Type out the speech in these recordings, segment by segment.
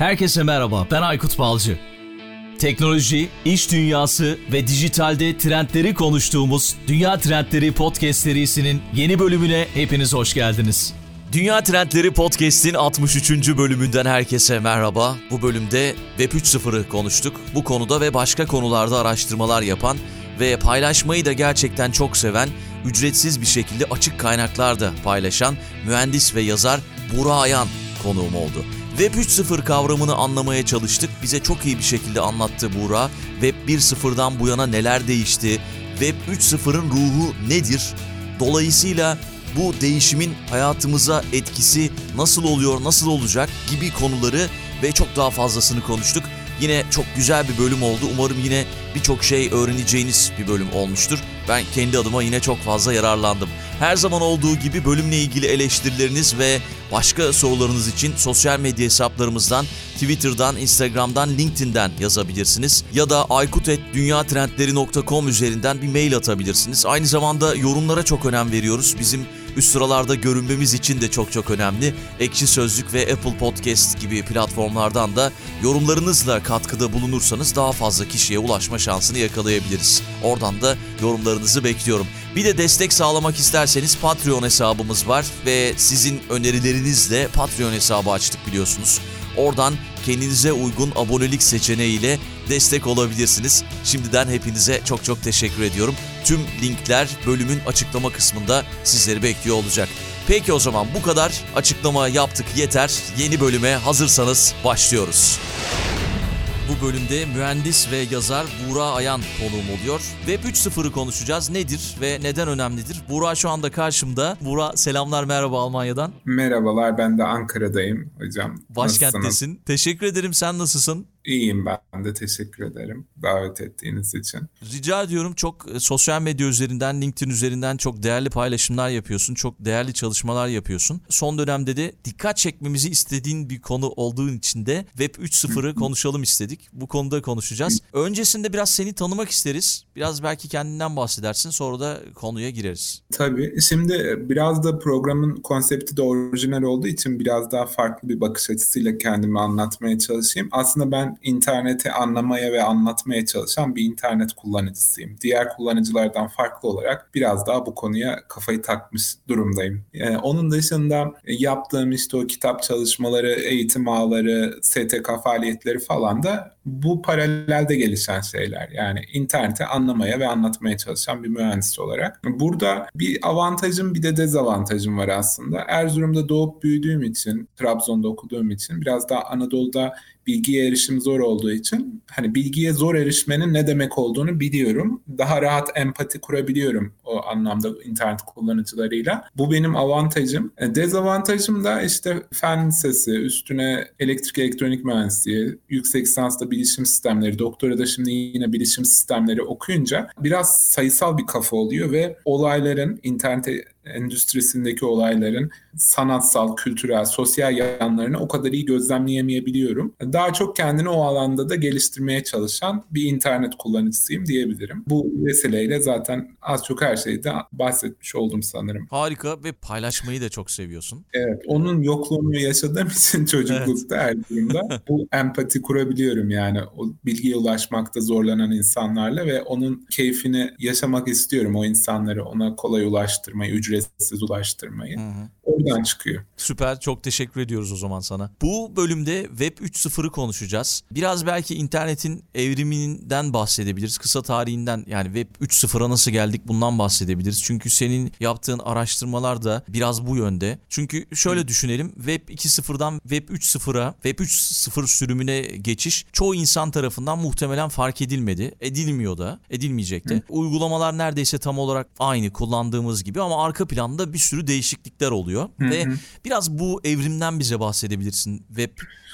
Herkese merhaba, ben Aykut Balcı. Teknoloji, iş dünyası ve dijitalde trendleri konuştuğumuz Dünya Trendleri Podcast serisinin yeni bölümüne hepiniz hoş geldiniz. Dünya Trendleri Podcast'in 63. bölümünden herkese merhaba. Bu bölümde Web 3.0'ı konuştuk. Bu konuda ve başka konularda araştırmalar yapan ve paylaşmayı da gerçekten çok seven, ücretsiz bir şekilde açık kaynaklarda paylaşan mühendis ve yazar Burak Ayan konuğum oldu. Web 3.0 kavramını anlamaya çalıştık. Bize çok iyi bir şekilde anlattı Buğra. Web 1.0'dan bu yana neler değişti? Web 3.0'ın ruhu nedir? Dolayısıyla bu değişimin hayatımıza etkisi nasıl oluyor, nasıl olacak gibi konuları ve çok daha fazlasını konuştuk. Yine çok güzel bir bölüm oldu. Umarım yine birçok şey öğreneceğiniz bir bölüm olmuştur. Ben kendi adıma yine çok fazla yararlandım. Her zaman olduğu gibi bölümle ilgili eleştirileriniz ve başka sorularınız için sosyal medya hesaplarımızdan, Twitter'dan, Instagram'dan, LinkedIn'den yazabilirsiniz. Ya da aykut.dünyatrendleri.com üzerinden bir mail atabilirsiniz. Aynı zamanda yorumlara çok önem veriyoruz. Bizim üst sıralarda görünmemiz için de çok çok önemli. Ekşi Sözlük ve Apple Podcast gibi platformlardan da yorumlarınızla katkıda bulunursanız daha fazla kişiye ulaşma şansını yakalayabiliriz. Oradan da yorumlarınızı bekliyorum. Bir de destek sağlamak isterseniz Patreon hesabımız var ve sizin önerilerinizle Patreon hesabı açtık biliyorsunuz. Oradan kendinize uygun abonelik seçeneğiyle destek olabilirsiniz. Şimdiden hepinize çok çok teşekkür ediyorum. Tüm linkler bölümün açıklama kısmında sizleri bekliyor olacak. Peki o zaman bu kadar açıklama yaptık yeter. Yeni bölüme hazırsanız başlıyoruz. Bu bölümde mühendis ve yazar Buğra Ayan konuğum oluyor. Web 3.0'ı konuşacağız. Nedir ve neden önemlidir? Buğra şu anda karşımda. Buğra selamlar merhaba Almanya'dan. Merhabalar ben de Ankara'dayım hocam. Başkenttesin. Nasılsınız? Teşekkür ederim. Sen nasılsın? İyiyim ben de teşekkür ederim davet ettiğiniz için. Rica ediyorum çok e, sosyal medya üzerinden LinkedIn üzerinden çok değerli paylaşımlar yapıyorsun. Çok değerli çalışmalar yapıyorsun. Son dönemde de dikkat çekmemizi istediğin bir konu olduğun için de Web 3.0'ı konuşalım istedik. Bu konuda konuşacağız. Öncesinde biraz seni tanımak isteriz. Biraz belki kendinden bahsedersin sonra da konuya gireriz. Tabii. Şimdi biraz da programın konsepti de orijinal olduğu için biraz daha farklı bir bakış açısıyla kendimi anlatmaya çalışayım. Aslında ben interneti anlamaya ve anlatmaya çalışan bir internet kullanıcısıyım. Diğer kullanıcılardan farklı olarak biraz daha bu konuya kafayı takmış durumdayım. Ee, onun dışında yaptığım işte o kitap çalışmaları, eğitim ağları, STK faaliyetleri falan da bu paralelde gelişen şeyler. Yani interneti anlamaya ve anlatmaya çalışan bir mühendis olarak. Burada bir avantajım bir de dezavantajım var aslında. Erzurum'da doğup büyüdüğüm için, Trabzon'da okuduğum için biraz daha Anadolu'da bilgiye erişim zor olduğu için hani bilgiye zor erişmenin ne demek olduğunu biliyorum. Daha rahat empati kurabiliyorum o anlamda internet kullanıcılarıyla. Bu benim avantajım. E, dezavantajım da işte fen lisesi, üstüne elektrik elektronik mühendisliği, yüksek lisansla bilişim sistemleri, doktora da şimdi yine bilişim sistemleri okuyunca biraz sayısal bir kafa oluyor ve olayların internete endüstrisindeki olayların sanatsal, kültürel, sosyal yanlarını o kadar iyi gözlemleyemeyebiliyorum. Daha çok kendini o alanda da geliştirmeye çalışan bir internet kullanıcısıyım diyebilirim. Bu vesileyle zaten az çok her şeyde bahsetmiş oldum sanırım. Harika ve paylaşmayı da çok seviyorsun. Evet, onun yokluğunu yaşadığım için çocuklukta evet. her durumda bu empati kurabiliyorum yani o bilgiye ulaşmakta zorlanan insanlarla ve onun keyfini yaşamak istiyorum o insanları ona kolay ulaştırmayı, ücretsiz ulaştırmayı. Hı hı. Oradan çıkıyor. Süper çok teşekkür ediyoruz o zaman sana. Bu bölümde Web 3.0'ı konuşacağız. Biraz belki internetin evriminden bahsedebiliriz. Kısa tarihinden yani Web 3.0'a nasıl geldik bundan bahsedebiliriz. Çünkü senin yaptığın araştırmalar da biraz bu yönde. Çünkü şöyle düşünelim Web 2.0'dan Web 3.0'a Web 3.0 sürümüne geçiş çoğu insan tarafından muhtemelen fark edilmedi. Edilmiyor da edilmeyecek de. Uygulamalar neredeyse tam olarak aynı kullandığımız gibi ama arka planda bir sürü değişiklikler oluyor. Hı Ve biraz bu evrimden bize bahsedebilirsin. Web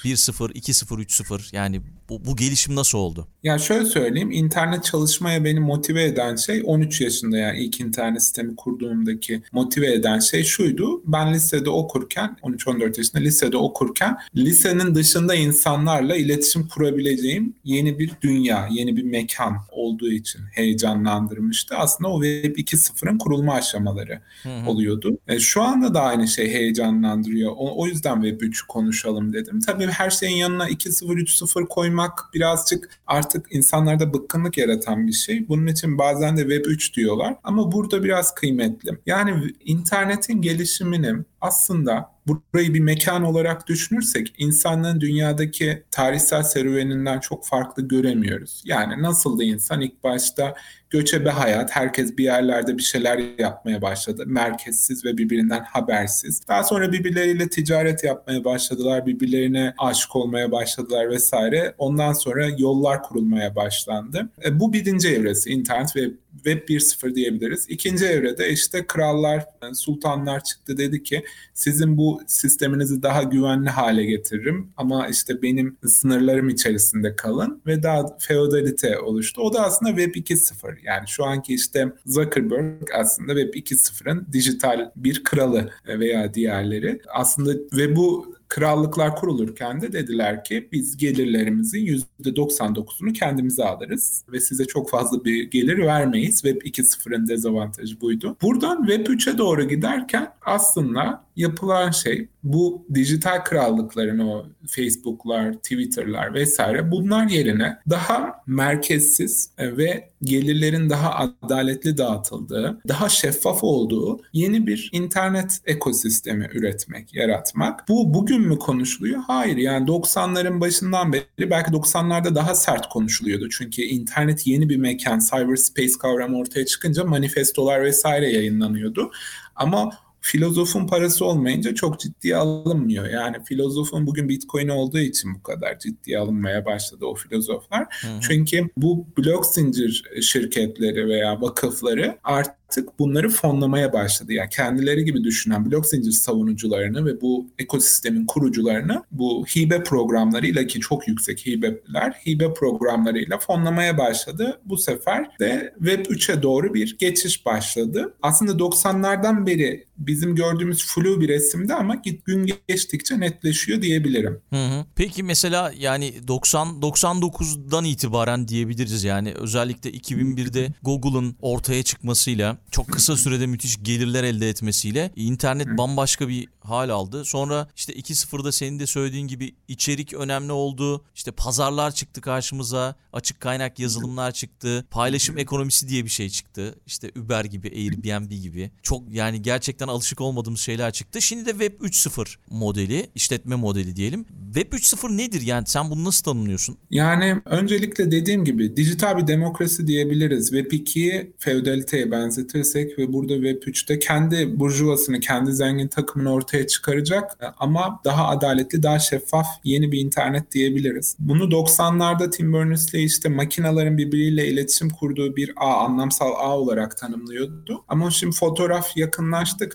1.0, 2.0, 3.0 yani bu, bu gelişim nasıl oldu? Ya şöyle söyleyeyim internet çalışmaya beni motive eden şey 13 yaşında yani ilk internet sistemi kurduğumdaki motive eden şey şuydu. Ben lisede okurken 13-14 yaşında lisede okurken lisenin dışında insanlarla iletişim kurabileceğim yeni bir dünya, yeni bir mekan olduğu için heyecanlandırmıştı. Aslında o Web 2.0'ın kurulma aşamaları. hı hı. oluyordu. E, şu anda da aynı şey heyecanlandırıyor. O, o yüzden Web 3 konuşalım dedim. Tabii her şeyin yanına 2.0 3.0 koymak birazcık artık insanlarda bıkkınlık yaratan bir şey. Bunun için bazen de Web 3 diyorlar ama burada biraz kıymetli. Yani internetin gelişimini aslında burayı bir mekan olarak düşünürsek insanlığın dünyadaki tarihsel serüveninden çok farklı göremiyoruz. Yani nasıldı insan ilk başta göçebe hayat, herkes bir yerlerde bir şeyler yapmaya başladı. Merkezsiz ve birbirinden habersiz. Daha sonra birbirleriyle ticaret yapmaya başladılar, birbirlerine aşık olmaya başladılar vesaire. Ondan sonra yollar kurulmaya başlandı. E, bu birinci evresi internet ve Web 1.0 diyebiliriz. İkinci evrede işte krallar, sultanlar çıktı dedi ki sizin bu sisteminizi daha güvenli hale getiririm ama işte benim sınırlarım içerisinde kalın ve daha feodalite oluştu. O da aslında Web 2.0 yani şu anki işte Zuckerberg aslında Web 2.0'ın dijital bir kralı veya diğerleri aslında ve bu krallıklar kurulurken de dediler ki biz gelirlerimizin %99'unu kendimize alırız ve size çok fazla bir gelir vermeyiz. Web 2.0'ın dezavantajı buydu. Buradan Web 3'e doğru giderken aslında yapılan şey bu dijital krallıkların o Facebook'lar, Twitter'lar vesaire bunlar yerine daha merkezsiz ve gelirlerin daha adaletli dağıtıldığı, daha şeffaf olduğu yeni bir internet ekosistemi üretmek, yaratmak. Bu bugün mü konuşuluyor? Hayır. Yani 90'ların başından beri belki 90'larda daha sert konuşuluyordu. Çünkü internet yeni bir mekan, cyberspace kavramı ortaya çıkınca manifestolar vesaire yayınlanıyordu. Ama filozofun parası olmayınca çok ciddiye alınmıyor. Yani filozofun bugün Bitcoin olduğu için bu kadar ciddiye alınmaya başladı o filozoflar. Hı hı. Çünkü bu blok zincir şirketleri veya vakıfları artık artık bunları fonlamaya başladı. Yani kendileri gibi düşünen blok zincir savunucularını ve bu ekosistemin kurucularını bu hibe programlarıyla ki çok yüksek hibeler, hibe programlarıyla fonlamaya başladı. Bu sefer de Web 3'e doğru bir geçiş başladı. Aslında 90'lardan beri bizim gördüğümüz flu bir resimde ama gün geçtikçe netleşiyor diyebilirim. Hı hı. Peki mesela yani 90 99'dan itibaren diyebiliriz yani özellikle 2001'de Google'ın ortaya çıkmasıyla çok kısa sürede müthiş gelirler elde etmesiyle internet bambaşka bir hal aldı. Sonra işte 2.0'da senin de söylediğin gibi içerik önemli oldu. İşte pazarlar çıktı karşımıza. Açık kaynak yazılımlar çıktı. Paylaşım ekonomisi diye bir şey çıktı. İşte Uber gibi, Airbnb gibi. Çok yani gerçekten alışık olmadığımız şeyler çıktı. Şimdi de Web 3.0 modeli, işletme modeli diyelim. Web 3.0 nedir yani sen bunu nasıl tanımlıyorsun? Yani öncelikle dediğim gibi dijital bir demokrasi diyebiliriz. Web 2'yi feodaliteye benzetirsek ve burada Web 3'te kendi burjuvasını, kendi zengin takımını ortaya çıkaracak ama daha adaletli, daha şeffaf yeni bir internet diyebiliriz. Bunu 90'larda Tim Berners-Lee işte makinaların birbiriyle iletişim kurduğu bir ağ, anlamsal ağ olarak tanımlıyordu. Ama şimdi fotoğraf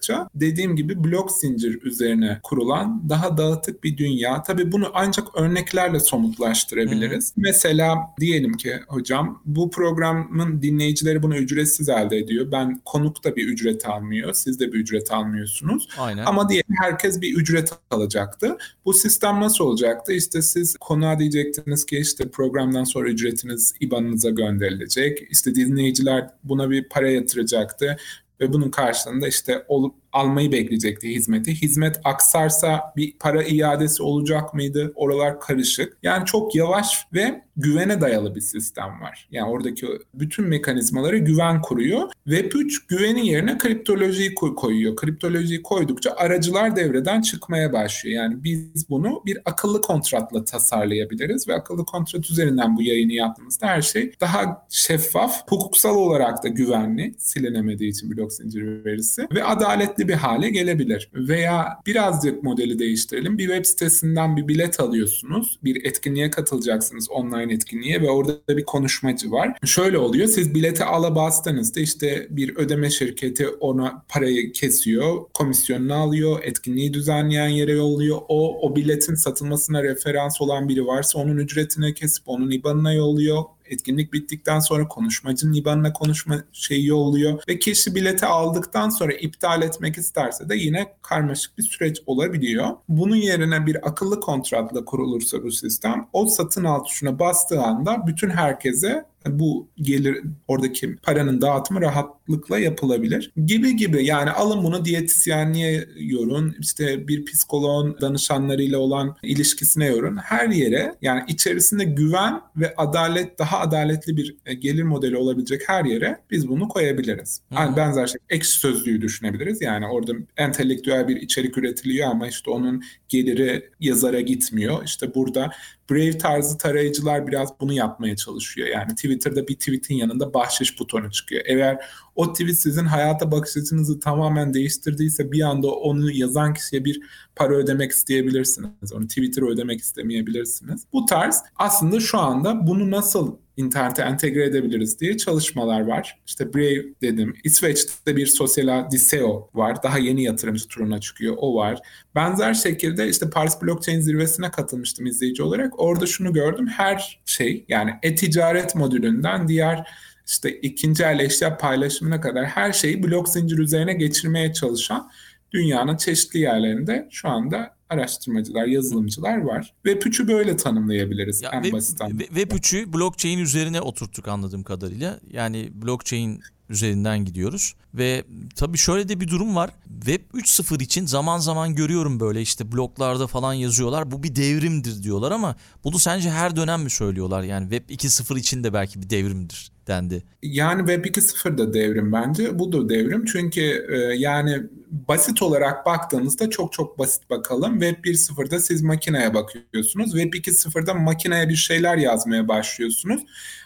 yakınlaştıkça dediğim gibi blok zincir üzerine kurulan daha dağıtık bir dünya. Tabii bunu ancak örneklerle somutlaştırabiliriz. Hmm. Mesela diyelim ki hocam bu programın dinleyicileri bunu ücretsiz elde ediyor. Ben konuk da bir ücret almıyor. Siz de bir ücret almıyorsunuz. Aynen. Ama diyelim herkes bir ücret alacaktı. Bu sistem nasıl olacaktı? İşte siz konuğa diyecektiniz ki işte programdan sonra ücretiniz IBAN'ınıza gönderilecek. İşte dinleyiciler buna bir para yatıracaktı ve bunun karşılığında işte olup almayı bekleyecekti hizmeti. Hizmet aksarsa bir para iadesi olacak mıydı? Oralar karışık. Yani çok yavaş ve güvene dayalı bir sistem var. Yani oradaki bütün mekanizmaları güven kuruyor. Web 3 güvenin yerine kriptolojiyi koyuyor. Kriptolojiyi koydukça aracılar devreden çıkmaya başlıyor. Yani biz bunu bir akıllı kontratla tasarlayabiliriz ve akıllı kontrat üzerinden bu yayını yaptığımızda her şey daha şeffaf, hukuksal olarak da güvenli, silinemediği için blok zinciri verisi ve adaletli ücretli bir hale gelebilir. Veya birazcık modeli değiştirelim. Bir web sitesinden bir bilet alıyorsunuz. Bir etkinliğe katılacaksınız online etkinliğe ve orada bir konuşmacı var. Şöyle oluyor. Siz bileti ala bastığınızda işte bir ödeme şirketi ona parayı kesiyor. Komisyonunu alıyor. Etkinliği düzenleyen yere yolluyor. O, o biletin satılmasına referans olan biri varsa onun ücretine kesip onun IBAN'ına yolluyor etkinlik bittikten sonra konuşmacının IBAN'ına konuşma şeyi yolluyor ve kişi bileti aldıktan sonra iptal etmek isterse de yine karmaşık bir süreç olabiliyor. Bunun yerine bir akıllı kontratla kurulursa bu sistem o satın al tuşuna bastığı anda bütün herkese bu gelir oradaki paranın dağıtımı rahat rahatlıkla yapılabilir. Gibi gibi yani alın bunu diyetisyenliğe yorun, işte bir psikoloğun danışanlarıyla olan ilişkisine yorun. Her yere yani içerisinde güven ve adalet daha adaletli bir e, gelir modeli olabilecek her yere biz bunu koyabiliriz. Yani benzer şey ekşi sözlüğü düşünebiliriz. Yani orada entelektüel bir içerik üretiliyor ama işte onun geliri yazara gitmiyor. İşte burada Brave tarzı tarayıcılar biraz bunu yapmaya çalışıyor. Yani Twitter'da bir tweetin yanında bahşiş butonu çıkıyor. Eğer o tweet sizin hayata bakış açınızı tamamen değiştirdiyse bir anda onu yazan kişiye bir para ödemek isteyebilirsiniz. Onu Twitter'a ödemek istemeyebilirsiniz. Bu tarz aslında şu anda bunu nasıl internete entegre edebiliriz diye çalışmalar var. İşte Brave dedim. İsveç'te bir sosyal Diseo var. Daha yeni yatırımcı turuna çıkıyor. O var. Benzer şekilde işte Paris Blockchain zirvesine katılmıştım izleyici olarak. Orada şunu gördüm. Her şey yani e-ticaret modülünden diğer işte ikinci el eşya paylaşımına kadar her şeyi blok zincir üzerine geçirmeye çalışan dünyanın çeşitli yerlerinde şu anda araştırmacılar, yazılımcılar var. Web 3'ü böyle tanımlayabiliriz ya en web, basit Web 3'ü blockchain üzerine oturttuk anladığım kadarıyla. Yani blockchain üzerinden gidiyoruz. Ve tabii şöyle de bir durum var. Web 3.0 için zaman zaman görüyorum böyle işte bloglarda falan yazıyorlar. Bu bir devrimdir diyorlar ama bunu sence her dönem mi söylüyorlar? Yani Web 2.0 için de belki bir devrimdir dendi. Yani Web 2.0 da devrim bence. Bu da devrim. Çünkü e, yani basit olarak baktığınızda çok çok basit bakalım. Web 1.0'da siz makineye bakıyorsunuz. Web 2.0'da makineye bir şeyler yazmaya başlıyorsunuz.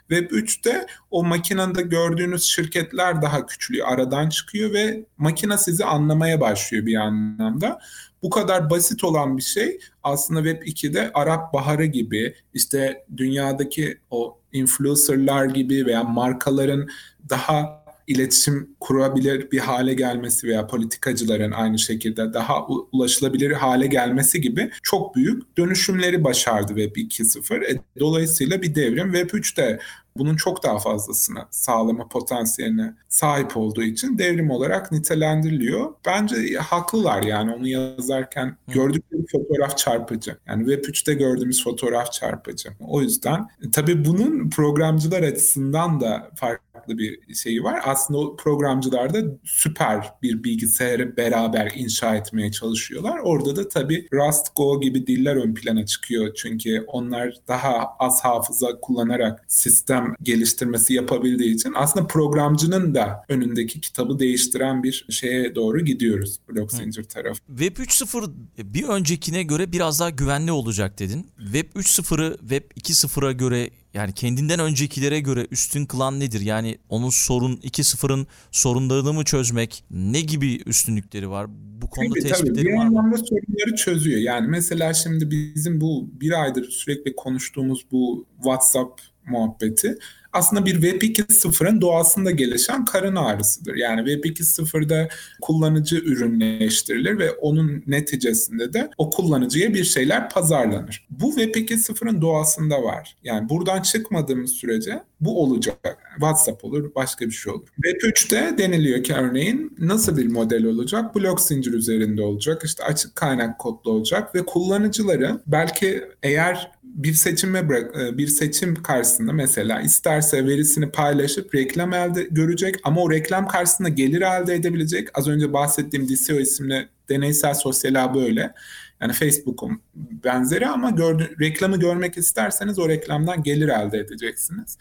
Web 3'te o makinede gördüğünüz şirketler daha küçülüyor, aradan çıkıyor ve makine sizi anlamaya başlıyor bir anlamda. Bu kadar basit olan bir şey aslında Web 2'de Arap Baharı gibi işte dünyadaki o influencerlar gibi veya markaların daha iletişim kurabilir bir hale gelmesi veya politikacıların aynı şekilde daha ulaşılabilir hale gelmesi gibi çok büyük dönüşümleri başardı Web 2.0. E, dolayısıyla bir devrim Web 3 de bunun çok daha fazlasını sağlama potansiyeline sahip olduğu için devrim olarak nitelendiriliyor. Bence haklılar yani onu yazarken gördükleri fotoğraf çarpıcı. Yani Web 3'te gördüğümüz fotoğraf çarpıcı. O yüzden e, tabii bunun programcılar açısından da farklı bir şeyi var. Aslında o programcılar da süper bir bilgisayarı beraber inşa etmeye çalışıyorlar. Orada da tabii Rust, Go gibi diller ön plana çıkıyor. Çünkü onlar daha az hafıza kullanarak sistem sistem geliştirmesi yapabildiği için aslında programcının da önündeki kitabı değiştiren bir şeye doğru gidiyoruz blok zincir tarafı. Web 3.0 bir öncekine göre biraz daha güvenli olacak dedin. Web 3.0'ı Web 2.0'a göre yani kendinden öncekilere göre üstün kılan nedir? Yani onun sorun 2.0'ın sorunlarını mı çözmek? Ne gibi üstünlükleri var? Bu konuda tabii, tespitleri tabii. Bir var mı? Bir anlamda sorunları çözüyor. Yani mesela şimdi bizim bu bir aydır sürekli konuştuğumuz bu WhatsApp muhabbeti aslında bir Web 2.0'ın doğasında gelişen karın ağrısıdır. Yani Web 2.0'da kullanıcı ürünleştirilir ve onun neticesinde de o kullanıcıya bir şeyler pazarlanır. Bu Web 2.0'ın doğasında var. Yani buradan çıkmadığımız sürece bu olacak. WhatsApp olur, başka bir şey olur. Web 3'te deniliyor ki örneğin nasıl bir model olacak? Blok zincir üzerinde olacak. İşte açık kaynak kodlu olacak ve kullanıcıları belki eğer bir seçime bırak, e, bir seçim karşısında mesela isterse verisini paylaşıp reklam elde görecek ama o reklam karşısında gelir elde edebilecek. Az önce bahsettiğim DCO isimli deneysel sosyal ağ böyle. Yani Facebook'un benzeri ama gördü, reklamı görmek isterseniz o reklamdan gelir elde edeceksiniz.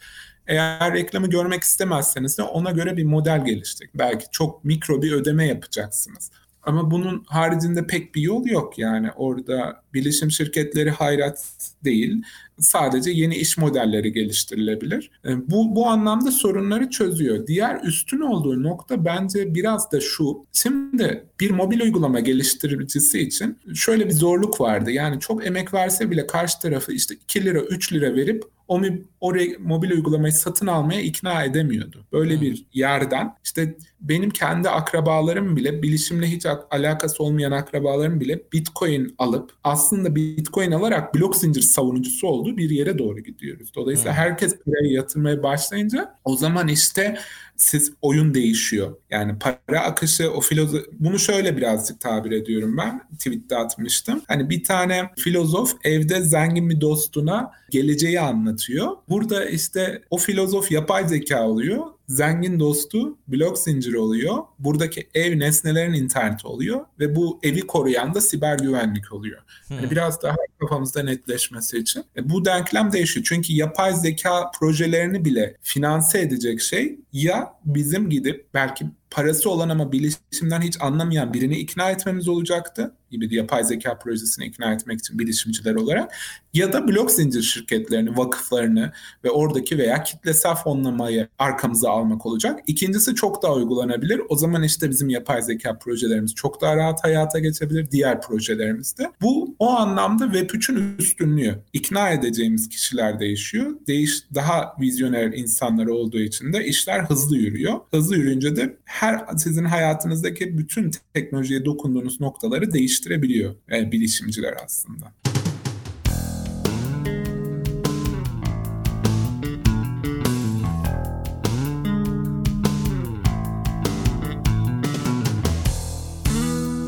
Eğer reklamı görmek istemezseniz de ona göre bir model geliştirecek. Belki çok mikro bir ödeme yapacaksınız. Ama bunun haricinde pek bir yol yok yani orada bilişim şirketleri hayrat değil sadece yeni iş modelleri geliştirilebilir. E, bu, bu anlamda sorunları çözüyor. Diğer üstün olduğu nokta bence biraz da şu. Şimdi bir mobil uygulama geliştiricisi için şöyle bir zorluk vardı. Yani çok emek verse bile karşı tarafı işte 2 lira 3 lira verip o, o mobil uygulamayı satın almaya ikna edemiyordu. Böyle hmm. bir yerden işte benim kendi akrabalarım bile bilişimle hiç alakası olmayan akrabalarım bile Bitcoin alıp aslında Bitcoin alarak blok zincir savunucusu olduğu bir yere doğru gidiyoruz. Dolayısıyla hmm. herkes parayı yatırmaya başlayınca o zaman işte siz oyun değişiyor. Yani para akışı o filozof bunu şöyle birazcık tabir ediyorum ben. Tweet'te atmıştım. Hani bir tane filozof evde zengin bir dostuna geleceği anlatıyor. Burada işte o filozof yapay zeka oluyor zengin dostu blok zinciri oluyor. Buradaki ev nesnelerin interneti oluyor ve bu evi koruyan da siber güvenlik oluyor. Yani hmm. biraz daha kafamızda netleşmesi için. E, bu denklem değişiyor. Çünkü yapay zeka projelerini bile finanse edecek şey ya bizim gidip belki parası olan ama bilişimden hiç anlamayan birini ikna etmemiz olacaktı gibi yapay zeka projesini ikna etmek için bilişimciler olarak ya da blok zincir şirketlerini, vakıflarını ve oradaki veya kitlesel fonlamayı arkamıza almak olacak. İkincisi çok daha uygulanabilir. O zaman işte bizim yapay zeka projelerimiz çok daha rahat hayata geçebilir. Diğer projelerimizde. Bu o anlamda Web3'ün üstünlüğü. İkna edeceğimiz kişiler değişiyor. Değiş daha vizyoner insanlar olduğu için de işler hızlı yürüyor. Hızlı yürüyünce de her sizin hayatınızdaki bütün teknolojiye dokunduğunuz noktaları değiştirebiliyor yani bilişimciler aslında.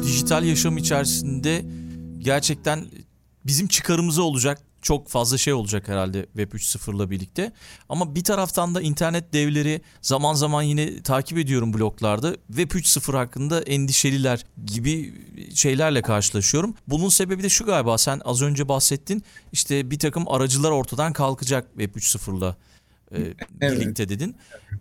dijital yaşam içerisinde gerçekten bizim çıkarımıza olacak çok fazla şey olacak herhalde Web 3.0'la birlikte. Ama bir taraftan da internet devleri zaman zaman yine takip ediyorum bloglarda. Web 3.0 hakkında endişeliler gibi şeylerle karşılaşıyorum. Bunun sebebi de şu galiba sen az önce bahsettin. İşte bir takım aracılar ortadan kalkacak Web 3.0'la e, evet. birlikte dedin.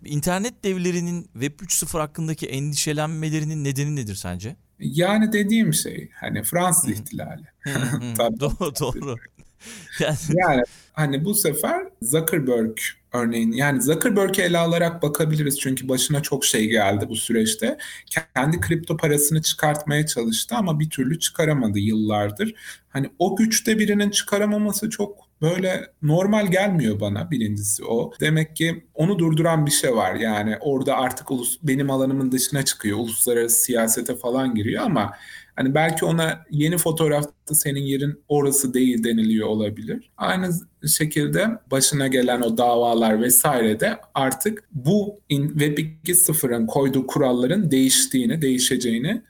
İnternet devlerinin Web 3.0 hakkındaki endişelenmelerinin nedeni nedir sence? Yani dediğim şey hani Fransız ihtilali. doğru doğru. yani. yani hani bu sefer Zuckerberg örneğin yani Zuckerberg'i ele alarak bakabiliriz çünkü başına çok şey geldi bu süreçte. Kendi kripto parasını çıkartmaya çalıştı ama bir türlü çıkaramadı yıllardır. Hani o güçte birinin çıkaramaması çok böyle normal gelmiyor bana birincisi o. Demek ki onu durduran bir şey var. Yani orada artık ulus, benim alanımın dışına çıkıyor. Uluslararası siyasete falan giriyor ama hani belki ona yeni fotoğrafta senin yerin orası değil deniliyor olabilir. Aynı şekilde başına gelen o davalar vesaire de artık bu Web 2.0'ın koyduğu kuralların değiştiğini, değişeceğini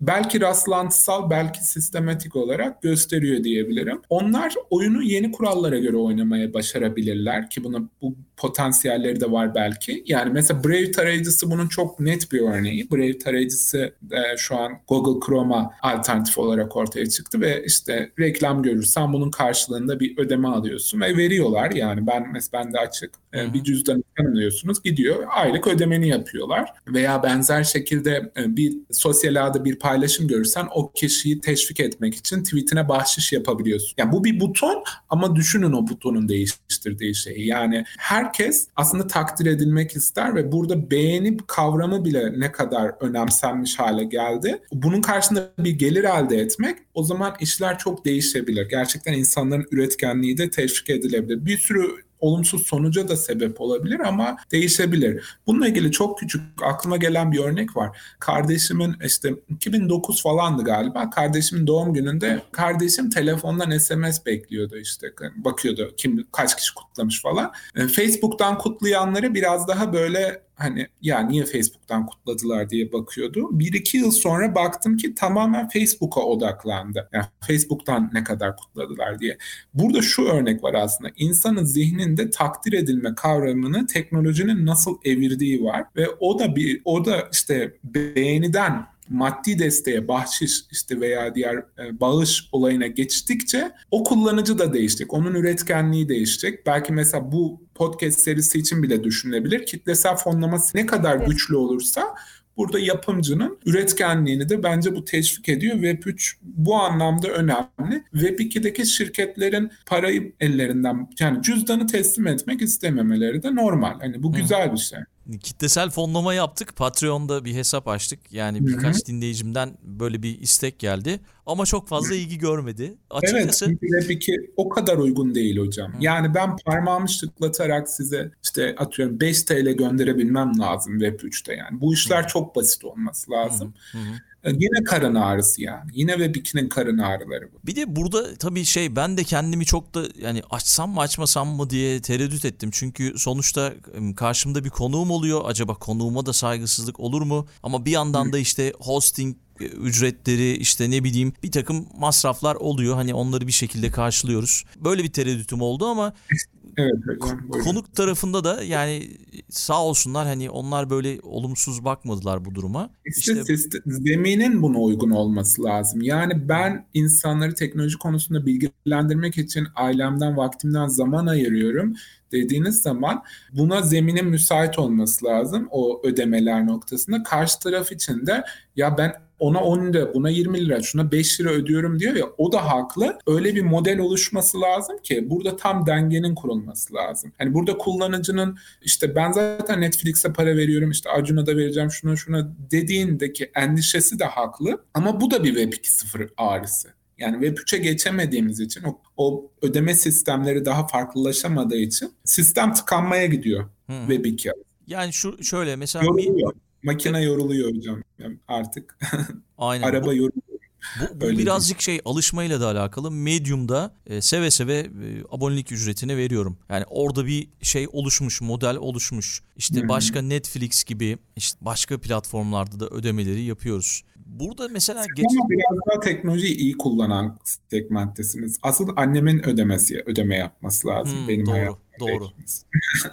belki rastlantısal belki sistematik olarak gösteriyor diyebilirim. Onlar oyunu yeni kurallara göre oynamaya başarabilirler ki buna bu potansiyelleri de var belki. Yani mesela Brave tarayıcısı bunun çok net bir örneği. Brave tarayıcısı e, şu an Google Chrome'a alternatif olarak ortaya çıktı ve işte reklam görürsen bunun karşılığında bir ödeme alıyorsun ve veriyorlar. Yani ben mesela bende açık e, bir cüzdan tanımlıyorsunuz gidiyor aylık ödemeni yapıyorlar veya benzer şekilde e, bir sosyal ağda bir paylaşım görürsen o kişiyi teşvik etmek için tweetine bahşiş yapabiliyorsun. Yani bu bir buton ama düşünün o butonun değiştirdiği şeyi. Yani herkes aslında takdir edilmek ister ve burada beğeni kavramı bile ne kadar önemsenmiş hale geldi. Bunun karşında bir gelir elde etmek o zaman işler çok değişebilir. Gerçekten insanların üretkenliği de teşvik edilebilir. Bir sürü olumsuz sonuca da sebep olabilir ama değişebilir. Bununla ilgili çok küçük aklıma gelen bir örnek var. Kardeşimin işte 2009 falandı galiba. Kardeşimin doğum gününde kardeşim telefondan SMS bekliyordu işte. Bakıyordu kim kaç kişi kutlamış falan. E, Facebook'tan kutlayanları biraz daha böyle hani ya niye Facebook'tan kutladılar diye bakıyordu. Bir iki yıl sonra baktım ki tamamen Facebook'a odaklandı. Yani Facebook'tan ne kadar kutladılar diye. Burada şu örnek var aslında. İnsanın zihninde takdir edilme kavramını teknolojinin nasıl evirdiği var ve o da bir o da işte beğeniden maddi desteğe, bahşiş işte veya diğer e, bağış olayına geçtikçe o kullanıcı da değişecek. Onun üretkenliği değişecek. Belki mesela bu podcast serisi için bile düşünülebilir. Kitlesel fonlaması ne kadar güçlü olursa burada yapımcının üretkenliğini de bence bu teşvik ediyor. Web3 bu anlamda önemli. Web2'deki şirketlerin parayı ellerinden yani cüzdanı teslim etmek istememeleri de normal. Hani bu güzel bir şey kitlesel fonlama yaptık. Patreon'da bir hesap açtık. Yani birkaç Hı-hı. dinleyicimden böyle bir istek geldi. Ama çok fazla ilgi görmedi. Açıkçası... Evet ki o kadar uygun değil hocam. Hı. Yani ben parmağımı şıklatarak size işte atıyorum 5 TL gönderebilmem lazım Web3'te yani. Bu işler Hı. çok basit olması lazım. Hı. Hı. E, yine karın ağrısı yani. Yine ve bikinin karın ağrıları bu. Bir de burada tabii şey ben de kendimi çok da yani açsam mı açmasam mı diye tereddüt ettim. Çünkü sonuçta karşımda bir konuğum oluyor. Acaba konuğuma da saygısızlık olur mu? Ama bir yandan da işte hosting e, ücretleri işte ne bileyim bir takım masraflar oluyor. Hani onları bir şekilde karşılıyoruz. Böyle bir tereddütüm oldu ama Evet hocam. Konuk tarafında da yani sağ olsunlar hani onlar böyle olumsuz bakmadılar bu duruma. İşte, işte zeminin buna uygun olması lazım. Yani ben insanları teknoloji konusunda bilgilendirmek için ailemden, vaktimden zaman ayırıyorum dediğiniz zaman buna zeminin müsait olması lazım o ödemeler noktasında. Karşı taraf için de ya ben ona 10 lira, buna 20 lira, şuna 5 lira ödüyorum diyor ya o da haklı. Öyle bir model oluşması lazım ki burada tam dengenin kurulması lazım. Hani burada kullanıcının işte ben zaten Netflix'e para veriyorum işte Acun'a da vereceğim şuna şuna dediğindeki endişesi de haklı. Ama bu da bir Web 2.0 ağrısı. Yani Web 3'e geçemediğimiz için o, o ödeme sistemleri daha farklılaşamadığı için sistem tıkanmaya gidiyor hmm. Web 2'ye. Yani şu şöyle mesela yoruluyor. Makine yoruluyor hocam yani artık. Aynen. Araba yoruluyor. Bu, bu birazcık şey alışmayla da alakalı. Medium'da e, seve seve e, abonelik ücretini veriyorum. Yani orada bir şey oluşmuş, model oluşmuş. İşte hmm. başka Netflix gibi işte başka platformlarda da ödemeleri yapıyoruz. Burada mesela geç... Ama biraz daha teknolojiyi iyi kullanan segmenttesiniz. Asıl annemin ödemesi, ödeme yapması lazım hmm, benim doğru, hayatımda. Doğru.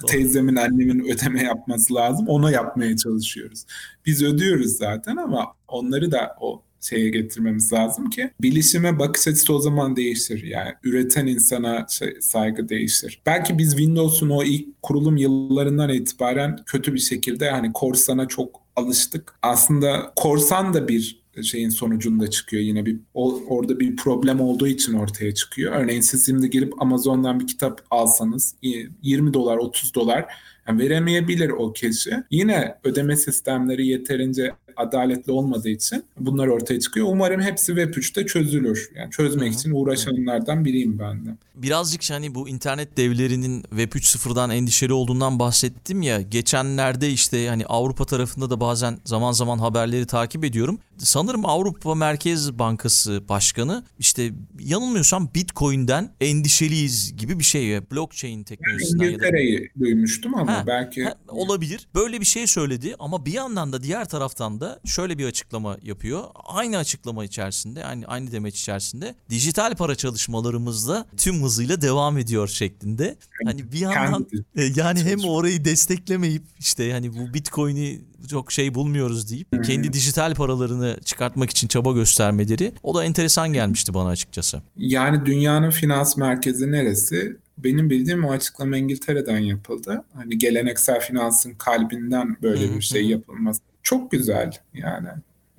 Teyzemin, annemin ödeme yapması lazım. Ona yapmaya çalışıyoruz. Biz ödüyoruz zaten ama onları da o şeye getirmemiz lazım ki bilişime bakış açısı o zaman değişir. Yani üreten insana şey, saygı değişir. Belki biz Windows'un o ilk kurulum yıllarından itibaren kötü bir şekilde hani korsana çok alıştık. Aslında korsan da bir şeyin sonucunda çıkıyor yine bir o, orada bir problem olduğu için ortaya çıkıyor. Örneğin siz şimdi girip Amazon'dan bir kitap alsanız 20 dolar 30 dolar yani veremeyebilir o kişi. Yine ödeme sistemleri yeterince adaletli olmadığı için bunlar ortaya çıkıyor. Umarım hepsi Web 3'te çözülür. Yani çözmek Hı-hı. için uğraşanlardan biriyim ben de. Birazcık hani bu internet devlerinin Web 3.0'dan endişeli olduğundan bahsettim ya. Geçenlerde işte hani Avrupa tarafında da bazen zaman zaman haberleri takip ediyorum. Sanırım Avrupa Merkez Bankası Başkanı işte yanılmıyorsam Bitcoin'den endişeliyiz gibi bir şey. Blockchain teknolojisinden. İngiltere'yi ya da... duymuştum ama ha, belki. Ha, olabilir. Böyle bir şey söyledi ama bir yandan da diğer taraftan da şöyle bir açıklama yapıyor. Aynı açıklama içerisinde, aynı aynı demeç içerisinde dijital para çalışmalarımızda tüm hızıyla devam ediyor şeklinde. Hani bir yandan e, yani hem orayı desteklemeyip işte hani bu Bitcoin'i çok şey bulmuyoruz deyip hmm. kendi dijital paralarını çıkartmak için çaba göstermeleri o da enteresan gelmişti bana açıkçası. Yani dünyanın finans merkezi neresi? Benim bildiğim o açıklama İngiltere'den yapıldı. Hani geleneksel finansın kalbinden böyle bir şey yapılması çok güzel yani.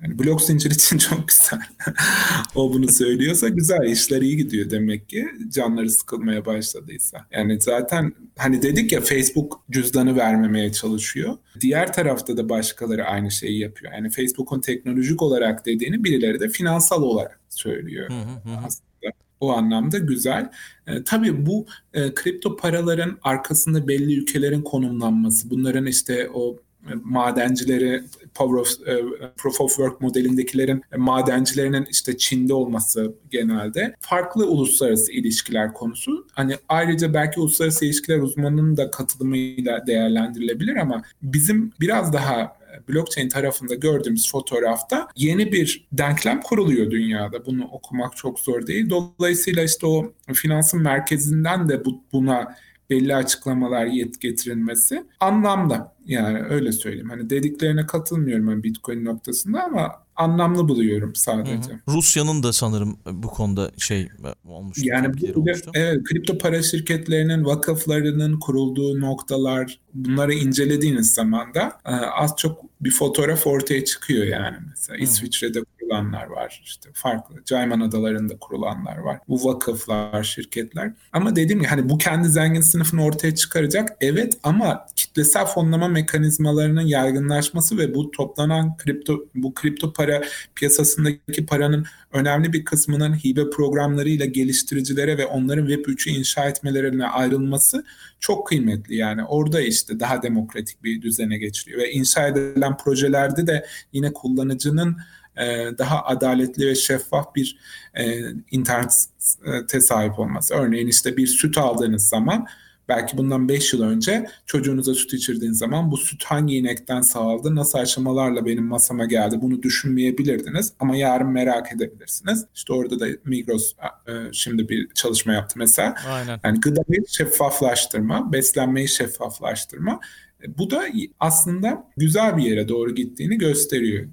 Yani blok zincir için çok güzel. o bunu söylüyorsa güzel işler iyi gidiyor demek ki canları sıkılmaya başladıysa. Yani zaten hani dedik ya Facebook cüzdanı vermemeye çalışıyor. Diğer tarafta da başkaları aynı şeyi yapıyor. Yani Facebook'un teknolojik olarak dediğini birileri de finansal olarak söylüyor aslında. O anlamda güzel. E, tabii bu e, kripto paraların arkasında belli ülkelerin konumlanması, bunların işte o madencileri Power of, e, Proof of Work modelindekilerin madencilerinin işte Çin'de olması genelde farklı uluslararası ilişkiler konusu. Hani ayrıca belki uluslararası ilişkiler uzmanının da katılımıyla değerlendirilebilir ama bizim biraz daha blockchain tarafında gördüğümüz fotoğrafta yeni bir denklem kuruluyor dünyada. Bunu okumak çok zor değil. Dolayısıyla işte o finansın merkezinden de bu, buna belli açıklamalar yet getirilmesi anlamda. Yani öyle söyleyeyim. Hani dediklerine katılmıyorum ben Bitcoin noktasında ama anlamlı buluyorum sadece. Rusya'nın da sanırım bu konuda şey olmuş. Yani bu, evet kripto para şirketlerinin vakıflarının kurulduğu noktalar bunları incelediğiniz zaman da e, az çok bir fotoğraf ortaya çıkıyor yani mesela. Hı. İsviçre'de kurulanlar var. işte farklı Cayman Adaları'nda kurulanlar var. Bu vakıflar, şirketler. Ama dediğim gibi hani bu kendi zengin sınıfını ortaya çıkaracak. Evet ama kitlesel fonlama mekanizmalarının yaygınlaşması ve bu toplanan kripto bu kripto para piyasasındaki paranın önemli bir kısmının hibe programlarıyla geliştiricilere ve onların Web 3'ü inşa etmelerine ayrılması çok kıymetli. Yani orada işte daha demokratik bir düzene geçiliyor ve inşa edilen projelerde de yine kullanıcının daha adaletli ve şeffaf bir e, internete sahip olması. Örneğin işte bir süt aldığınız zaman Belki bundan 5 yıl önce çocuğunuza süt içirdiğiniz zaman bu süt hangi inekten sağladı, nasıl aşamalarla benim masama geldi bunu düşünmeyebilirdiniz. Ama yarın merak edebilirsiniz. İşte orada da Migros e, şimdi bir çalışma yaptı mesela. Aynen. Yani gıdayı şeffaflaştırma, beslenmeyi şeffaflaştırma. E, bu da aslında güzel bir yere doğru gittiğini gösteriyor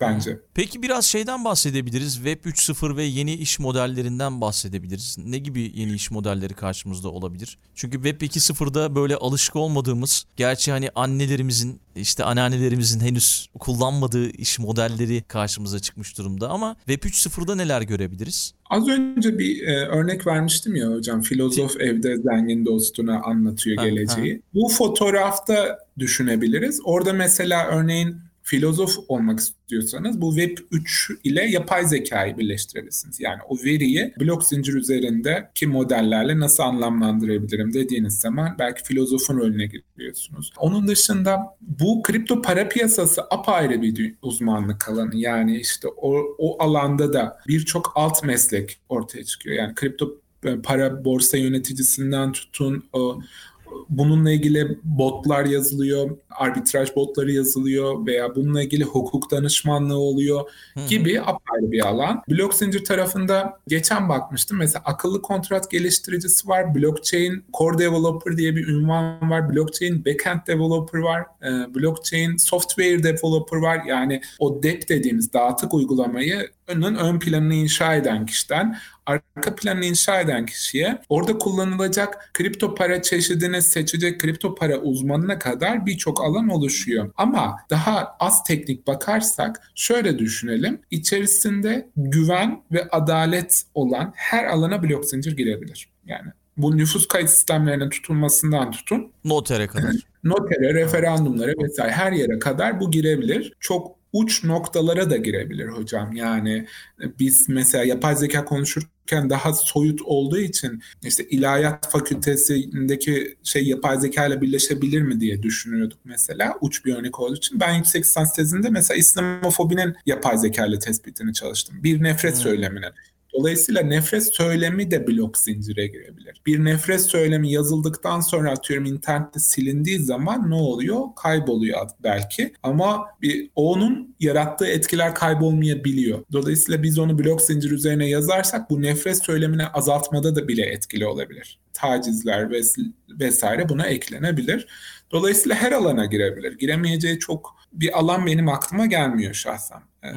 bence. Peki biraz şeyden bahsedebiliriz. Web 3.0 ve yeni iş modellerinden bahsedebiliriz. Ne gibi yeni iş modelleri karşımızda olabilir? Çünkü Web 2.0'da böyle alışık olmadığımız, gerçi hani annelerimizin, işte anneannelerimizin henüz kullanmadığı iş modelleri karşımıza çıkmış durumda ama Web 3.0'da neler görebiliriz? Az önce bir e, örnek vermiştim ya hocam. Filozof evde zengin dostuna anlatıyor geleceği. Ha, ha. Bu fotoğrafta düşünebiliriz. Orada mesela örneğin filozof olmak istiyorsanız bu Web 3 ile yapay zekayı birleştirebilirsiniz. Yani o veriyi blok zincir üzerindeki modellerle nasıl anlamlandırabilirim dediğiniz zaman belki filozofun rolüne giriyorsunuz. Onun dışında bu kripto para piyasası apayrı bir uzmanlık alanı. Yani işte o, o alanda da birçok alt meslek ortaya çıkıyor. Yani kripto e, para borsa yöneticisinden tutun o bununla ilgili botlar yazılıyor, arbitraj botları yazılıyor veya bununla ilgili hukuk danışmanlığı oluyor gibi apayrı bir alan. Blok zincir tarafında geçen bakmıştım. Mesela akıllı kontrat geliştiricisi var. Blockchain Core Developer diye bir ünvan var. Blockchain Backend Developer var. Ee, blockchain Software Developer var. Yani o DEP dediğimiz dağıtık uygulamayı ön, ön planını inşa eden kişiden arka planını inşa eden kişiye orada kullanılacak kripto para çeşidini seçecek kripto para uzmanına kadar birçok alan oluşuyor. Ama daha az teknik bakarsak şöyle düşünelim. İçerisinde güven ve adalet olan her alana blok zincir girebilir. Yani bu nüfus kayıt sistemlerinin tutulmasından tutun. Notere kadar. Notere, referandumlara vesaire her yere kadar bu girebilir. Çok uç noktalara da girebilir hocam. Yani biz mesela yapay zeka konuşurken daha soyut olduğu için işte ilahiyat fakültesindeki şey yapay zeka ile birleşebilir mi diye düşünüyorduk mesela uç bir örnek olduğu için. Ben yüksek lisans tezinde mesela İslamofobinin yapay zeka ile tespitini çalıştım. Bir nefret hmm. söyleminin. Dolayısıyla nefret söylemi de blok zincire girebilir. Bir nefret söylemi yazıldıktan sonra atıyorum internette silindiği zaman ne oluyor? Kayboluyor belki ama bir onun yarattığı etkiler kaybolmayabiliyor. Dolayısıyla biz onu blok zincir üzerine yazarsak bu nefret söylemini azaltmada da bile etkili olabilir. Tacizler vesaire buna eklenebilir. Dolayısıyla her alana girebilir. Giremeyeceği çok bir alan benim aklıma gelmiyor şahsen. Hı hı.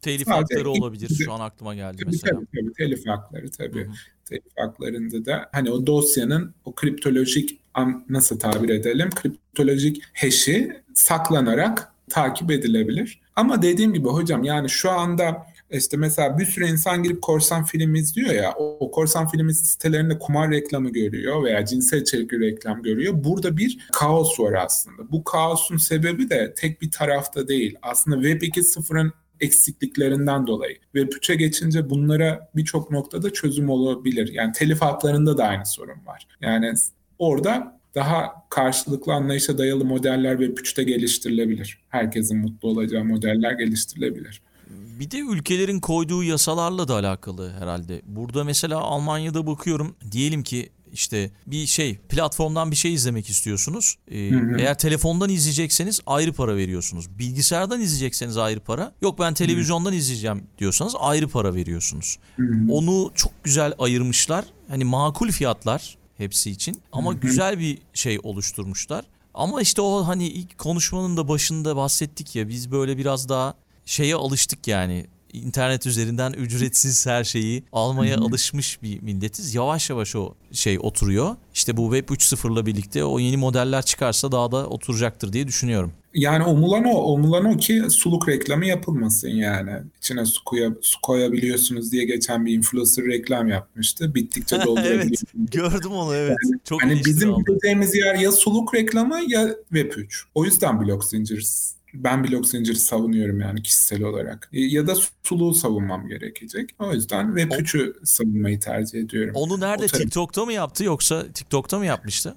Telif hakları olabilir. Şu an aklıma geldi tabii, mesela. Tabii tabii telif hakları tabii. Hı hı. Telif haklarında da hani o dosyanın o kriptolojik nasıl tabir edelim? Kriptolojik hash'i saklanarak takip edilebilir. Ama dediğim gibi hocam yani şu anda işte mesela bir sürü insan girip korsan film izliyor ya o, o korsan film sitelerinde kumar reklamı görüyor veya cinsel içerikli reklam görüyor. Burada bir kaos var aslında. Bu kaosun sebebi de tek bir tarafta değil. Aslında Web 2.0'ın eksikliklerinden dolayı. Ve 3'e geçince bunlara birçok noktada çözüm olabilir. Yani telif haklarında da aynı sorun var. Yani orada daha karşılıklı anlayışa dayalı modeller ve 3'te geliştirilebilir. Herkesin mutlu olacağı modeller geliştirilebilir. Bir de ülkelerin koyduğu yasalarla da alakalı herhalde. Burada mesela Almanya'da bakıyorum diyelim ki işte bir şey platformdan bir şey izlemek istiyorsunuz. Ee, hı hı. Eğer telefondan izleyecekseniz ayrı para veriyorsunuz. Bilgisayardan izleyecekseniz ayrı para. Yok ben televizyondan hı. izleyeceğim diyorsanız ayrı para veriyorsunuz. Hı hı. Onu çok güzel ayırmışlar. Hani makul fiyatlar hepsi için ama hı hı. güzel bir şey oluşturmuşlar. Ama işte o hani ilk konuşmanın da başında bahsettik ya biz böyle biraz daha şeye alıştık yani internet üzerinden ücretsiz her şeyi almaya alışmış bir milletiz. Yavaş yavaş o şey oturuyor. İşte bu Web 3.0'la birlikte o yeni modeller çıkarsa daha da oturacaktır diye düşünüyorum. Yani umulan o, umulan o ki suluk reklamı yapılmasın yani. İçine su, koya, su koyabiliyorsunuz diye geçen bir influencer reklam yapmıştı. Bittikçe doldurabiliyorsunuz. evet, gördüm onu evet. Yani, Çok hani bizim gideceğimiz yer ya suluk reklamı ya Web3. O yüzden blok zincir ben blok zinciri savunuyorum yani kişisel olarak. E, ya da suluğu savunmam gerekecek. O yüzden Web3'ü savunmayı tercih ediyorum. Onu nerede? TikTok'ta mı yaptı yoksa TikTok'ta mı yapmıştı?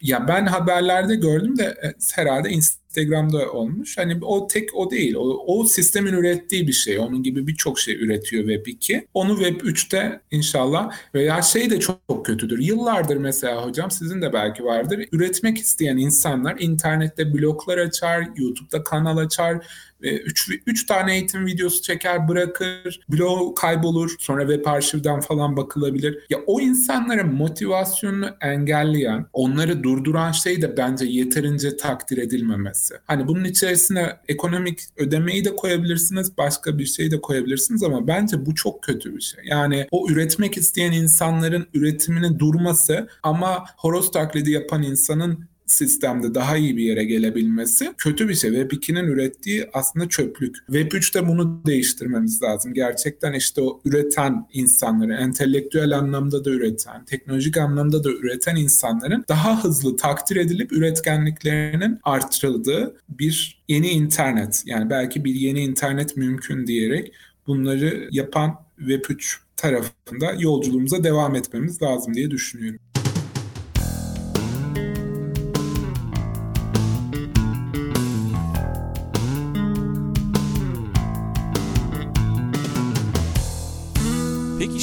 Ya ben haberlerde gördüm de e, herhalde Instagram Instagram'da olmuş. Hani o tek o değil. O, o sistemin ürettiği bir şey. Onun gibi birçok şey üretiyor Web2. Onu Web3'te inşallah veya şey de çok kötüdür. Yıllardır mesela hocam sizin de belki vardır. Üretmek isteyen insanlar internette bloglar açar, YouTube'da kanal açar, 3 3 tane eğitim videosu çeker bırakır blog kaybolur sonra web arşivden falan bakılabilir. Ya o insanların motivasyonunu engelleyen onları durduran şey de bence yeterince takdir edilmemesi. Hani bunun içerisine ekonomik ödemeyi de koyabilirsiniz başka bir şey de koyabilirsiniz ama bence bu çok kötü bir şey. Yani o üretmek isteyen insanların üretimini durması ama horoz taklidi yapan insanın sistemde daha iyi bir yere gelebilmesi kötü bir şey. Web 2'nin ürettiği aslında çöplük. Web 3'te bunu değiştirmemiz lazım. Gerçekten işte o üreten insanları, entelektüel anlamda da üreten, teknolojik anlamda da üreten insanların daha hızlı takdir edilip üretkenliklerinin artırıldığı bir yeni internet. Yani belki bir yeni internet mümkün diyerek bunları yapan Web 3 tarafında yolculuğumuza devam etmemiz lazım diye düşünüyorum.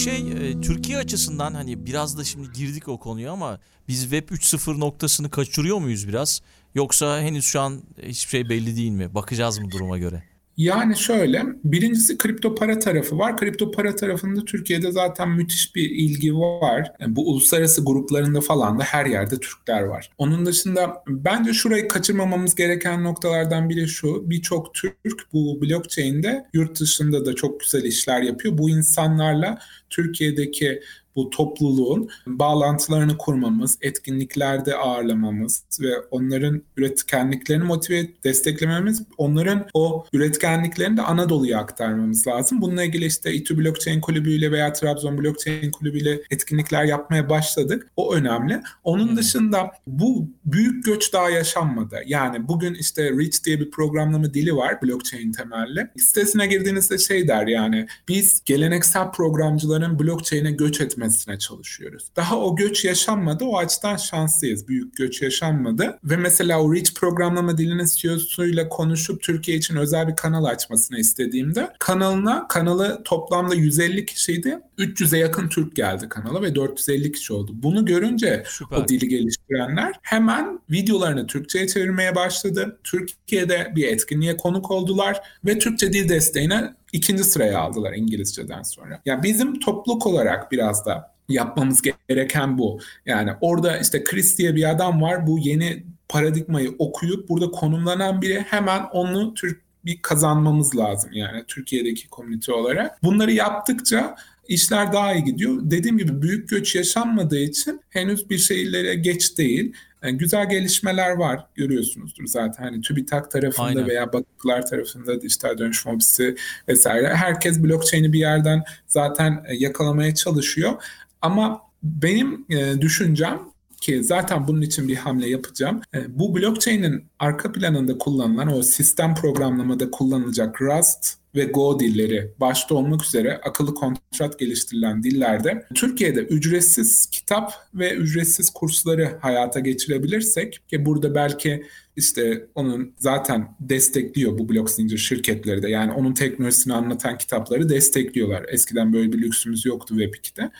Şey e, Türkiye açısından hani biraz da şimdi girdik o konuya ama biz Web 3.0 noktasını kaçırıyor muyuz biraz? Yoksa henüz şu an hiçbir şey belli değil mi? Bakacağız mı duruma göre? Yani şöyle, birincisi kripto para tarafı var. Kripto para tarafında Türkiye'de zaten müthiş bir ilgi var. Yani bu uluslararası gruplarında falan da her yerde Türkler var. Onun dışında bence şurayı kaçırmamamız gereken noktalardan biri şu. Birçok Türk bu blockchain'de yurt dışında da çok güzel işler yapıyor. Bu insanlarla Türkiye'deki bu topluluğun bağlantılarını kurmamız, etkinliklerde ağırlamamız ve onların üretkenliklerini motive et, desteklememiz, onların o üretkenliklerini de Anadolu'ya aktarmamız lazım. Bununla ilgili işte İTÜ Blockchain Kulübü ve Trabzon Blockchain Kulübü ile etkinlikler yapmaya başladık. O önemli. Onun hmm. dışında bu büyük göç daha yaşanmadı. Yani bugün işte Reach diye bir programlama dili var blockchain temelli. Sitesine girdiğinizde şey der yani biz geleneksel programcıların blockchain'e göç etmesi etmesine çalışıyoruz. Daha o göç yaşanmadı. O açıdan şanslıyız. Büyük göç yaşanmadı. Ve mesela o Reach programlama dilinin CEO'suyla konuşup Türkiye için özel bir kanal açmasını istediğimde kanalına kanalı toplamda 150 kişiydi. 300'e yakın Türk geldi kanala ve 450 kişi oldu. Bunu görünce Süper. o dili geliştirenler hemen videolarını Türkçe'ye çevirmeye başladı. Türkiye'de bir etkinliğe konuk oldular ve Türkçe dil desteğine ikinci sıraya aldılar İngilizceden sonra. Yani bizim topluluk olarak biraz da yapmamız gereken bu. Yani orada işte Chris diye bir adam var. Bu yeni paradigmayı okuyup burada konumlanan biri hemen onu Türk bir kazanmamız lazım yani Türkiye'deki komünite olarak. Bunları yaptıkça işler daha iyi gidiyor. Dediğim gibi büyük göç yaşanmadığı için henüz bir şeylere geç değil. Yani güzel gelişmeler var görüyorsunuzdur zaten hani TÜBİTAK tarafında Aynen. veya Vakıflar tarafında dijital dönüşüm ofisi vesaire herkes blockchain'i bir yerden zaten e, yakalamaya çalışıyor ama benim e, düşüncem ki zaten bunun için bir hamle yapacağım. E, bu blockchain'in arka planında kullanılan o sistem programlamada kullanılacak Rust ve Go dilleri başta olmak üzere akıllı kontrat geliştirilen dillerde Türkiye'de ücretsiz kitap ve ücretsiz kursları hayata geçirebilirsek ki burada belki işte onun zaten destekliyor bu blok zincir şirketleri de yani onun teknolojisini anlatan kitapları destekliyorlar. Eskiden böyle bir lüksümüz yoktu Web2'de.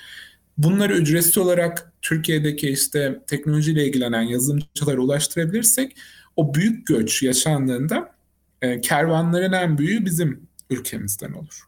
Bunları ücretsiz olarak Türkiye'deki işte teknolojiyle ilgilenen yazılımcılara ulaştırabilirsek o büyük göç yaşandığında e, kervanların en büyüğü bizim ülkemizden olur.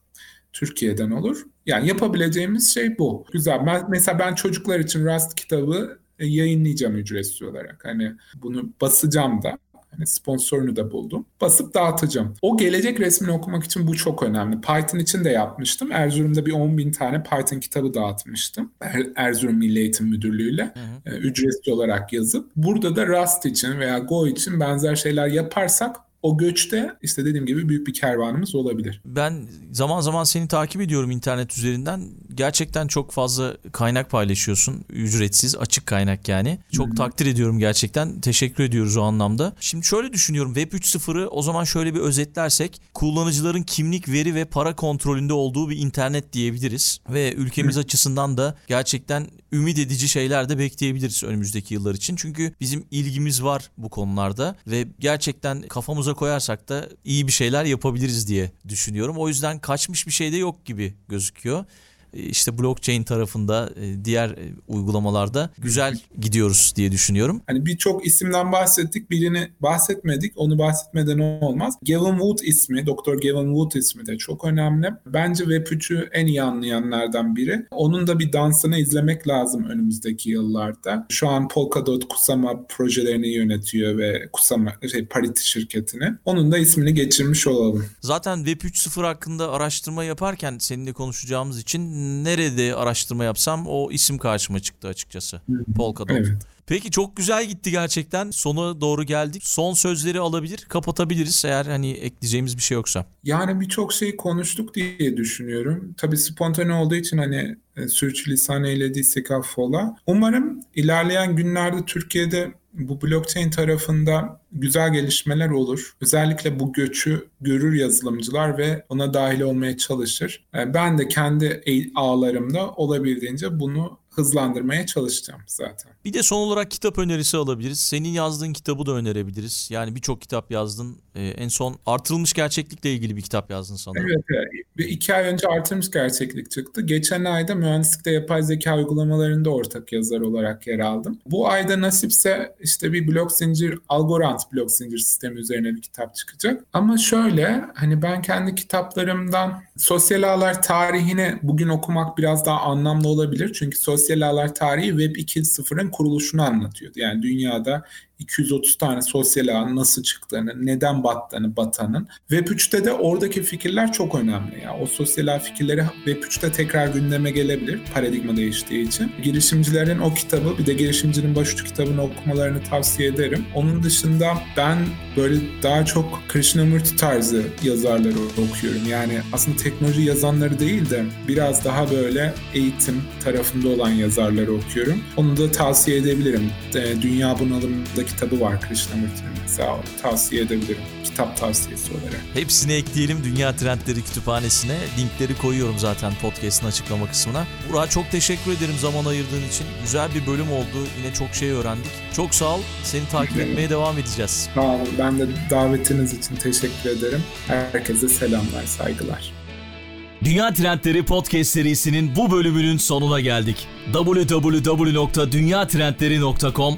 Türkiye'den olur. Yani yapabileceğimiz şey bu. Güzel. Ben, mesela ben çocuklar için Rust kitabı e, yayınlayacağım ücretsiz olarak. Hani bunu basacağım da. Hani sponsorunu da buldum. Basıp dağıtacağım. O gelecek resmini okumak için bu çok önemli. Python için de yapmıştım. Erzurum'da bir 10 bin tane Python kitabı dağıtmıştım. Er Erzurum Milli Eğitim Müdürlüğü'yle hı hı. E, ücretsiz olarak yazıp. Burada da Rust için veya Go için benzer şeyler yaparsak o göçte işte dediğim gibi büyük bir kervanımız olabilir. Ben zaman zaman seni takip ediyorum internet üzerinden. Gerçekten çok fazla kaynak paylaşıyorsun. Ücretsiz, açık kaynak yani. Çok Hı-hı. takdir ediyorum gerçekten. Teşekkür ediyoruz o anlamda. Şimdi şöyle düşünüyorum. Web 3.0'ı o zaman şöyle bir özetlersek kullanıcıların kimlik, veri ve para kontrolünde olduğu bir internet diyebiliriz. Ve ülkemiz Hı-hı. açısından da gerçekten ümit edici şeyler de bekleyebiliriz önümüzdeki yıllar için. Çünkü bizim ilgimiz var bu konularda ve gerçekten kafamıza koyarsak da iyi bir şeyler yapabiliriz diye düşünüyorum. O yüzden kaçmış bir şey de yok gibi gözüküyor. E, işte blockchain tarafında e, diğer e, uygulamalarda güzel gidiyoruz diye düşünüyorum. Hani birçok isimden bahsettik, birini bahsetmedik. Onu bahsetmeden olmaz. Gavin Wood ismi, Doktor Gavin Wood ismi de çok önemli. Bence Web3'ü en iyi anlayanlardan biri. Onun da bir dansını izlemek lazım önümüzdeki yıllarda. Şu an Polkadot Kusama projelerini yönetiyor ve Kusama şey, Parity şirketini. Onun da ismini geçirmiş olalım. Zaten Web 3.0 hakkında araştırma yaparken seninle konuşacağımız için nerede araştırma yapsam o isim karşıma çıktı açıkçası. Polkadot. Evet. Peki çok güzel gitti gerçekten. Sona doğru geldik. Son sözleri alabilir, kapatabiliriz eğer hani ekleyeceğimiz bir şey yoksa. Yani birçok şeyi konuştuk diye düşünüyorum. Tabii spontane olduğu için hani e, sürçülisan eylediysek affola. Umarım ilerleyen günlerde Türkiye'de bu blockchain tarafında güzel gelişmeler olur. Özellikle bu göçü görür yazılımcılar ve ona dahil olmaya çalışır. E, ben de kendi ağlarımda olabildiğince bunu hızlandırmaya çalışacağım zaten. Bir de son olarak kitap önerisi alabiliriz. Senin yazdığın kitabı da önerebiliriz. Yani birçok kitap yazdın. Ee, en son artırılmış gerçeklikle ilgili bir kitap yazdın sanırım. Evet, bir iki ay önce artırılmış gerçeklik çıktı. Geçen ayda mühendislikte yapay zeka uygulamalarında ortak yazar olarak yer aldım. Bu ayda nasipse işte bir blok zincir, Algorand blok zincir sistemi üzerine bir kitap çıkacak. Ama şöyle hani ben kendi kitaplarımdan sosyal ağlar tarihini bugün okumak biraz daha anlamlı olabilir. Çünkü sosyal ağlar tarihi Web 2.0'ın kuruluşunu anlatıyordu. Yani dünyada 230 tane sosyal ağın nasıl çıktığını, neden battığını batanın. Web 3'te de oradaki fikirler çok önemli. Ya. O sosyal ağ fikirleri Web 3'te tekrar gündeme gelebilir paradigma değiştiği için. Girişimcilerin o kitabı bir de girişimcinin başucu kitabını okumalarını tavsiye ederim. Onun dışında ben böyle daha çok Krishnamurti tarzı yazarları okuyorum. Yani aslında teknoloji yazanları değil de biraz daha böyle eğitim tarafında olan yazarları okuyorum. Onu da tavsiye edebilirim. Dünya bunalımındaki kitabı var Krishnamurti'nin mesela tavsiye edebilirim. Kitap tavsiyesi olarak. Hepsini ekleyelim Dünya Trendleri Kütüphanesi'ne. Linkleri koyuyorum zaten podcast'ın açıklama kısmına. Burak çok teşekkür ederim zaman ayırdığın için. Güzel bir bölüm oldu. Yine çok şey öğrendik. Çok sağ ol. Seni takip etmeye devam edeceğiz. Sağ olun. Ben de davetiniz için teşekkür ederim. Herkese selamlar, saygılar. Dünya Trendleri Podcast serisinin bu bölümünün sonuna geldik. www.dünyatrendleri.com